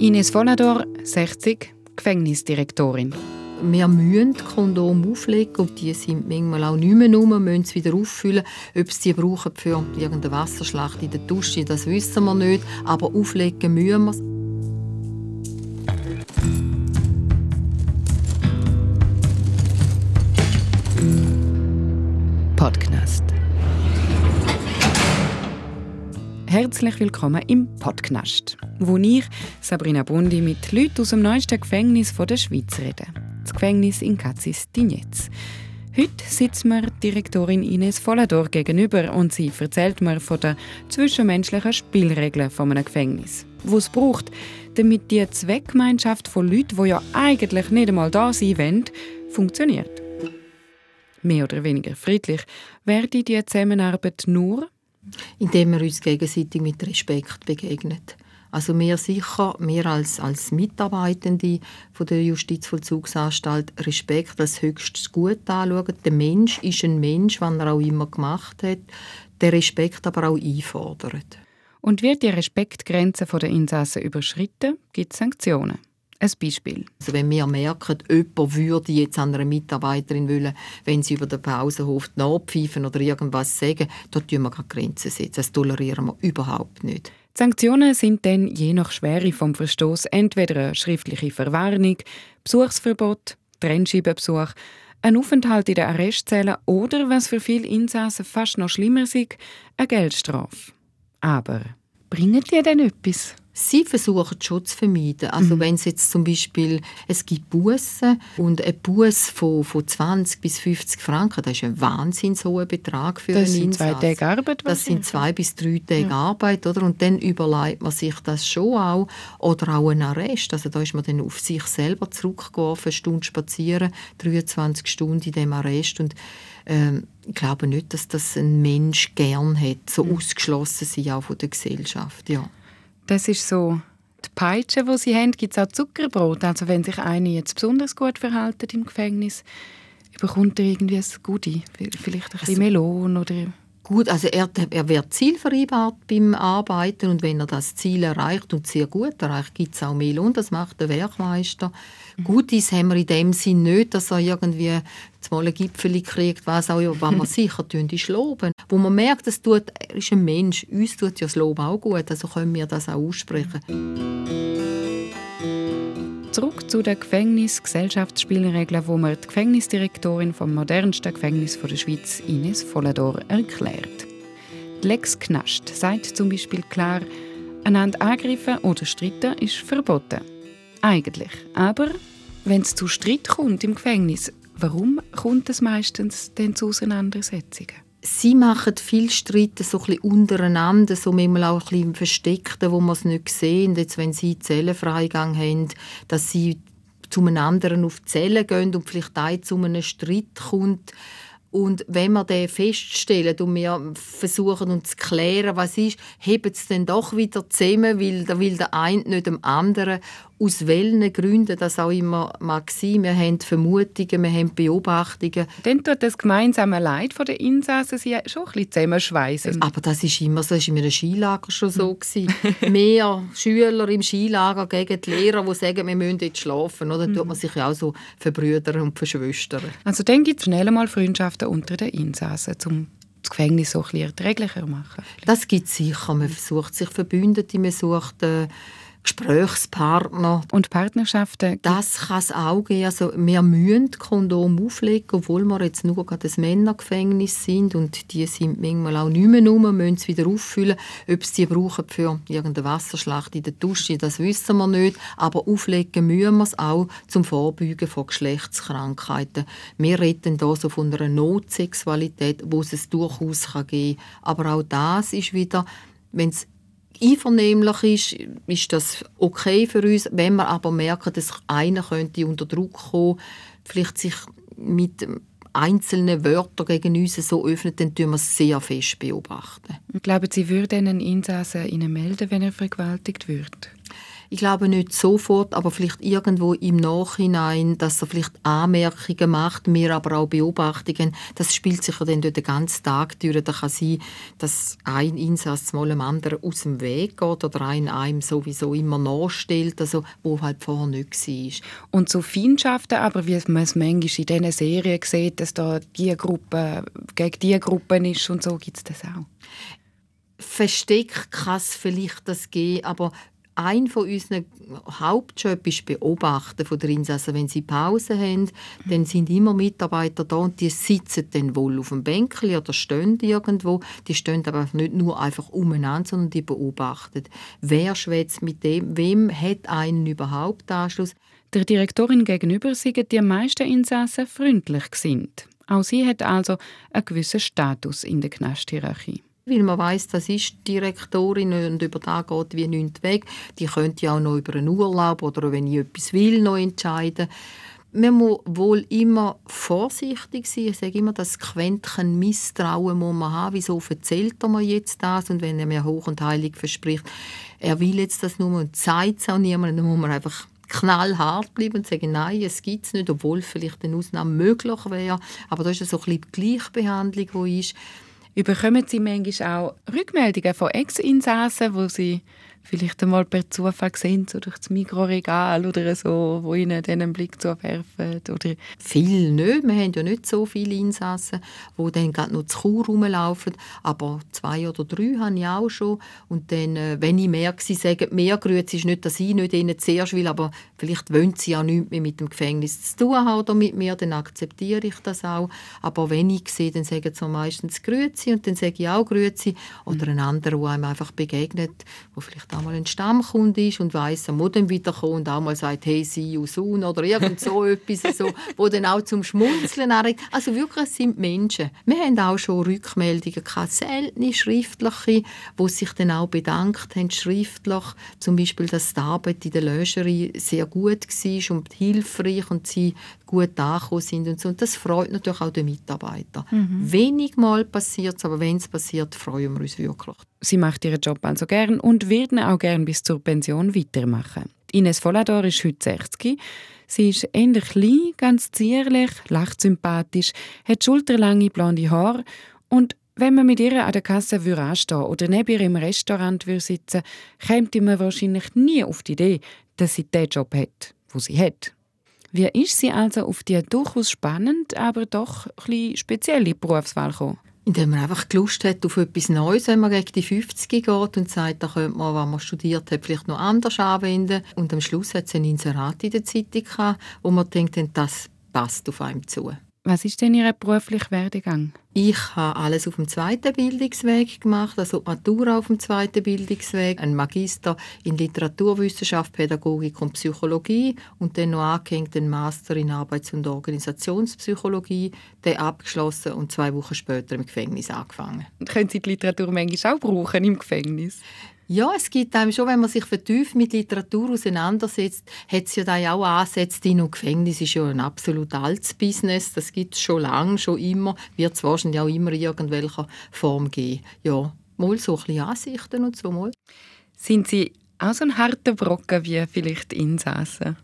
Ines Volador, 60, Gefängnisdirektorin. Wir müssen Kondom auflegen und die sind manchmal auch nicht mehr rum, müssen sie wieder auffüllen. Ob sie die brauchen für irgendeine Wasserschlacht in der Dusche, das wissen wir nicht. Aber auflegen müssen wir Podcast. Herzlich willkommen im Podcast, wo ich, Sabrina Bundi, mit Leuten aus dem neuesten Gefängnis der Schweiz rede. Das Gefängnis in Katzis Dinetz. Heute sitzt mir Direktorin Ines Vollador gegenüber und sie erzählt mir von den zwischenmenschlichen Spielregeln von einem Gefängnis. Wo es braucht, damit die Zweckgemeinschaft von Leuten, die ja eigentlich nicht einmal da sein wollen, funktioniert. Mehr oder weniger friedlich werde die Zusammenarbeit nur indem wir uns gegenseitig mit Respekt begegnen. Also wir sicher, wir als, als Mitarbeitende von der Justizvollzugsanstalt Respekt als höchstes Gut anschauen. Der Mensch ist ein Mensch, was er auch immer gemacht hat. Der Respekt aber auch einfordert. Und wird die Respektgrenze der Insassen überschritten, gibt es Sanktionen. Ein Beispiel. Also wenn wir merken, jemand würde jetzt an einer Mitarbeiterin wollen, wenn sie über den Pausenhof nachpfeifen oder irgendwas sagen, da tun wir keine Grenzen setzen. Das tolerieren wir überhaupt nicht. Die Sanktionen sind dann je nach Schwere vom Verstoß entweder eine schriftliche Verwarnung, Besuchsverbot, Trennscheibenbesuch, ein Aufenthalt in der Arrestzelle oder, was für viele Insassen fast noch schlimmer ist, eine Geldstrafe. Aber bringen die denn etwas? Sie versuchen schon zu vermeiden. Also mhm. wenn es jetzt zum Beispiel, es gibt Bussen und ein Bus von, von 20 bis 50 Franken, das ist ein wahnsinns hoher Betrag für das einen sind zwei Tage Arbeit. Das sind zwei bis drei Tage ja. Arbeit, oder? Und dann überlegt man sich das schon auch. Oder auch ein Arrest. Also da ist man dann auf sich selber zurückgeworfen, eine Stunde spazieren, 23 Stunden in dem Arrest und ähm, ich glaube nicht, dass das ein Mensch gern hat, so mhm. ausgeschlossen sein auch von der Gesellschaft, ja. Das ist so die Peitsche, die sie haben. Gibt es auch Zuckerbrot? Also wenn sich einer jetzt besonders gut verhält im Gefängnis, bekommt er irgendwie ein Goodie? Vielleicht ein bisschen also, Melon oder... Gut, also er, er wird zielvereinbart beim Arbeiten und wenn er das Ziel erreicht und sehr gut erreicht, gibt es auch Melon, das macht der Werkmeister. Gutes haben wir in dem Sinn nicht, dass er irgendwie mal ein Gipfel kriegt, was auch was wir sicher tun, ist loben. Wo man merkt, es tut, er ist ein Mensch, uns tut ja das Lob auch gut, also können wir das auch aussprechen. Zurück zu den Gefängnis-Gesellschaftsspielregeln, wo mir die Gefängnisdirektorin vom modernsten Gefängnis der Schweiz, Ines Vollador, erklärt. Die Lex Knast sagt zum Beispiel klar, einander angreifen oder streiten ist verboten. Eigentlich. Aber wenn es zu Streit kommt im Gefängnis, warum kommt es meistens denn zu Auseinandersetzungen? Sie machen viel Streit so ein untereinander, so manchmal auch ein bisschen Versteckten, wo man es nicht sehen. Jetzt, wenn Sie Zellenfreigang haben, dass Sie zu einem anderen auf die Zelle gehen und vielleicht ein zu einem Streit kommt, und wenn wir den feststellen und wir versuchen uns zu klären, was ist, heben es dann doch wieder zusammen, weil der eine nicht dem anderen aus welchen Gründen das auch immer mag sein. Wir haben Vermutungen, wir haben Beobachtungen. Dann tut das gemeinsame Leid der Insassen sie schon ein bisschen zusammenschweissen. Aber das ist immer so, das war in einem Skilager schon so. Gewesen. Mehr Schüler im Skilager gegen die Lehrer, die sagen, wir müssen jetzt schlafen. Oder? Dann tut man sich ja auch so verbrüdern und verschwöstern. Also dann gibt es schnell mal Freundschaften unter den Insassen, um das Gefängnis so ein bisschen erträglicher zu machen. Das gibt es sicher. Man versucht sich Verbündete, man sucht... Äh, Gesprächspartner. Und Partnerschaften? Das kann es auch geben. Also wir müssen Kondom auflegen, obwohl wir jetzt nur gerade ein Männergefängnis sind und die sind manchmal auch nicht mehr rum, müssen sie wieder auffüllen. Ob sie die brauchen für irgendeine Wasserschlacht in der Dusche, das wissen wir nicht. Aber auflegen müssen wir es auch zum Vorbeugen von Geschlechtskrankheiten. Wir reden hier so von einer Notsexualität, wo es durchaus geben kann. Aber auch das ist wieder, wenn es einvernehmlich ist, ist das okay für uns. Wenn wir aber merken, dass einer könnte unter Druck kommen, vielleicht sich mit einzelnen Wörtern gegen uns so öffnet, dann tun wir es sehr fest beobachten. Glauben Sie, würde einen Insassen Ihnen melden, wenn er vergewaltigt wird? Ich glaube nicht sofort, aber vielleicht irgendwo im Nachhinein, dass er vielleicht Anmerkungen macht, mir aber auch Beobachtungen. Das spielt sich ja dann durch den ganzen Tag durch. Da kann sein, dass ein Einsatz mal einem anderen aus dem Weg geht oder ein einem sowieso immer nachstellt, also wo halt vorher nicht war. Und so Feindschaften, aber wie man es manchmal in diesen Serien sieht, dass da die Gruppe gegen die Gruppe ist und so, gibt es das auch? Versteckt kann es vielleicht das geben, aber ein von unseren Hauptjobs ist Beobachten von der Insassen. Wenn sie Pause haben, dann sind immer Mitarbeiter da und die sitzen dann wohl auf dem Bänkchen oder stehen irgendwo. Die stehen aber nicht nur einfach umeinander, sondern die beobachten. Wer schwätzt mit dem? Wem hat einen überhaupt Anschluss? Der Direktorin gegenüber sind die meisten Insassen freundlich sind. Auch sie hat also einen gewissen Status in der Knasthierarchie weil man weiß, das ist die Direktorin und über da geht wie nichts weg. Die könnte ja auch noch über einen Urlaub oder wenn ich etwas will, noch entscheiden. Man muss wohl immer vorsichtig sein. Ich sage immer, das Quäntchen Misstrauen muss man haben. Wieso erzählt er mir jetzt das? Und wenn er mir hoch und heilig verspricht, er will jetzt das nur und zeigt es auch niemandem, dann muss man einfach knallhart bleiben und sagen, nein, es gibt es nicht, obwohl vielleicht eine Ausnahme möglich wäre. Aber das ist so ein bisschen die Gleichbehandlung, die ist. Überkommen Sie manchmal auch Rückmeldungen von Ex-Insassen, wo Sie vielleicht einmal per Zufall sehen, so durch das Mikroregal oder so, wo ihnen dann einen Blick zuwerfen? Oder? Viel nicht. Wir haben ja nicht so viele Insassen, die dann gerade noch zu Chur rumlaufen. Aber zwei oder drei habe ich auch schon. Und dann, äh, wenn ich merke, sie sagen, mehr Grüße ist nicht, dass ich nicht ihnen zuerst will, aber vielleicht wollen sie ja nichts mehr mit dem Gefängnis zu tun haben oder mit mir, dann akzeptiere ich das auch. Aber wenn ich sehe, dann sagen sie meistens Grüße und dann sage ich auch Grüße. Oder ein anderer, der einem einfach begegnet, wo vielleicht vielleicht auch mal ein Stammkunde ist und weiss, er muss dann wiederkommen und auch mal sagt, hey, see you soon oder irgend so etwas, so, wo dann auch zum Schmunzeln anregt. Also wirklich, es sind Menschen. Wir haben auch schon Rückmeldungen gehabt, seltene schriftliche, wo sich dann auch bedankt haben, schriftlich, zum Beispiel, dass die Arbeit in der Löscherie sehr gut war und hilfreich und sie gut angekommen sind und so. Und das freut natürlich auch den Mitarbeiter. Mhm. Wenig mal passiert es, aber wenn es passiert, freuen wir uns wirklich. Sie macht ihren Job also gern und wird ihn auch gern bis zur Pension weitermachen. Ines Vollador ist heute 60. Sie ist ähnlich klein, ganz zierlich, lacht sympathisch, hat schulterlange blonde Haare und wenn man mit ihr an der Kasse anstehen oder neben ihr im Restaurant sitzen würde, käme man wahrscheinlich nie auf die Idee, dass sie den Job hat, wo sie hat. Wie ist sie also auf die durchaus spannend, aber doch ein spezielle Berufswahl gekommen? Indem man einfach Lust hat auf etwas Neues, wenn man gegen die 50 geht und sagt, da könnte man, was man studiert hat, vielleicht noch anders anwenden. Und am Schluss hat es ein Inserat in der Zeitung gehabt, wo man denkt, das passt auf einem zu. Was ist denn Ihr beruflicher Werdegang? Ich habe alles auf dem zweiten Bildungsweg gemacht, also Matura auf dem zweiten Bildungsweg, ein Magister in Literaturwissenschaft, Pädagogik und Psychologie und dann noch angehängt den Master in Arbeits- und Organisationspsychologie, der abgeschlossen und zwei Wochen später im Gefängnis angefangen. können Sie die Literatur manchmal auch brauchen im Gefängnis? Ja, es gibt einem schon, wenn man sich vertieft mit Literatur auseinandersetzt, hat es ja da auch Ansätze drin. Und Gefängnis ist ja ein absolut altes Business. Das gibt es schon lange, schon immer. Wird es wahrscheinlich auch immer in irgendwelcher Form geben. Ja, mal so ein bisschen Ansichten und so mal. Sind Sie auch so ein harter Brocken wie vielleicht Insassen?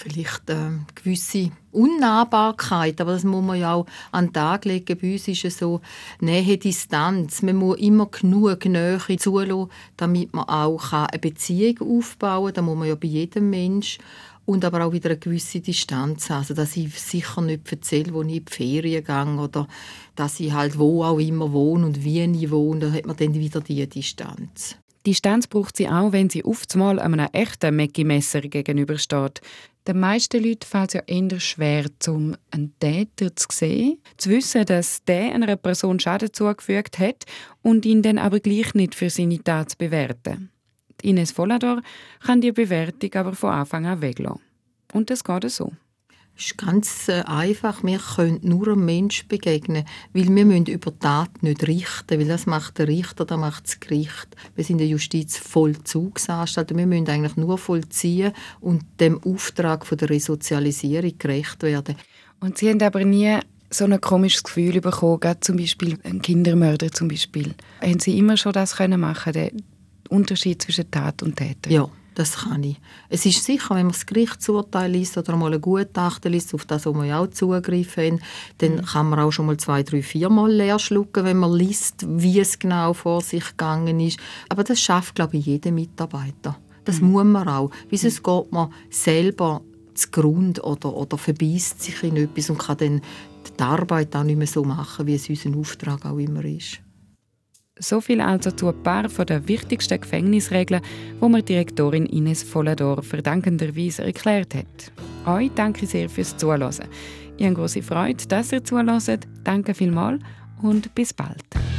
Vielleicht äh, gewisse Unnahbarkeit, aber das muss man ja auch an den Tag legen. Bei uns ist es so Nähe, Distanz. Man muss immer genug Nähe zulassen, damit man auch eine Beziehung aufbauen kann. Das muss man ja bei jedem Mensch. Und aber auch wieder eine gewisse Distanz haben. Also, dass ich sicher nicht erzähle, wo ich in die Ferien gehe oder dass ich halt wo auch immer wohne und wie ich wohne. Da hat man dann wieder diese Distanz. Distanz braucht sie auch, wenn sie oft mal einem echten Mäcki-Messer gegenübersteht. Den meisten Leuten fällt es ja eher schwer, um einen Täter zu sehen, zu wissen, dass der einer Person Schaden zugefügt hat und ihn dann aber gleich nicht für seine Tat zu bewerten. Ines Vollador kann die Bewertung aber von Anfang an weglassen. Und das geht so. Ist ganz äh, einfach. Wir können nur einem Menschen begegnen, weil wir müssen über Tat nicht richten, weil das macht der Richter, das macht das Gericht. Wir sind in der Justiz Vollzugsanstalt. Wir müssen eigentlich nur vollziehen und dem Auftrag von der Resozialisierung gerecht werden. Und Sie haben aber nie so ein komisches Gefühl bekommen, gerade zum Beispiel ein Kindermörder zum Beispiel. Haben Sie immer schon das können machen, den Unterschied zwischen Tat und Täter? Ja Das kann ich. Es ist sicher, wenn man das Gerichtsurteil liest oder mal ein Gutachten liest, auf das wir ja auch Zugriff haben, dann mhm. kann man auch schon mal zwei, drei, vier Mal leer schlucken, wenn man liest, wie es genau vor sich gegangen ist. Aber das schafft, glaube ich, jeder Mitarbeiter. Das mhm. muss man auch. Wie es mhm. geht man selber zu Grund oder, oder verbeißt sich in etwas und kann dann die Arbeit auch nicht mehr so machen, wie es unser Auftrag auch immer ist. So viel also zu ein paar der wichtigsten Gefängnisregeln, die mir Direktorin Ines Vollador verdankenderweise erklärt hat. Euch danke sehr fürs Zuhören. Ich habe große Freude, dass ihr zuhört. Danke vielmals und bis bald.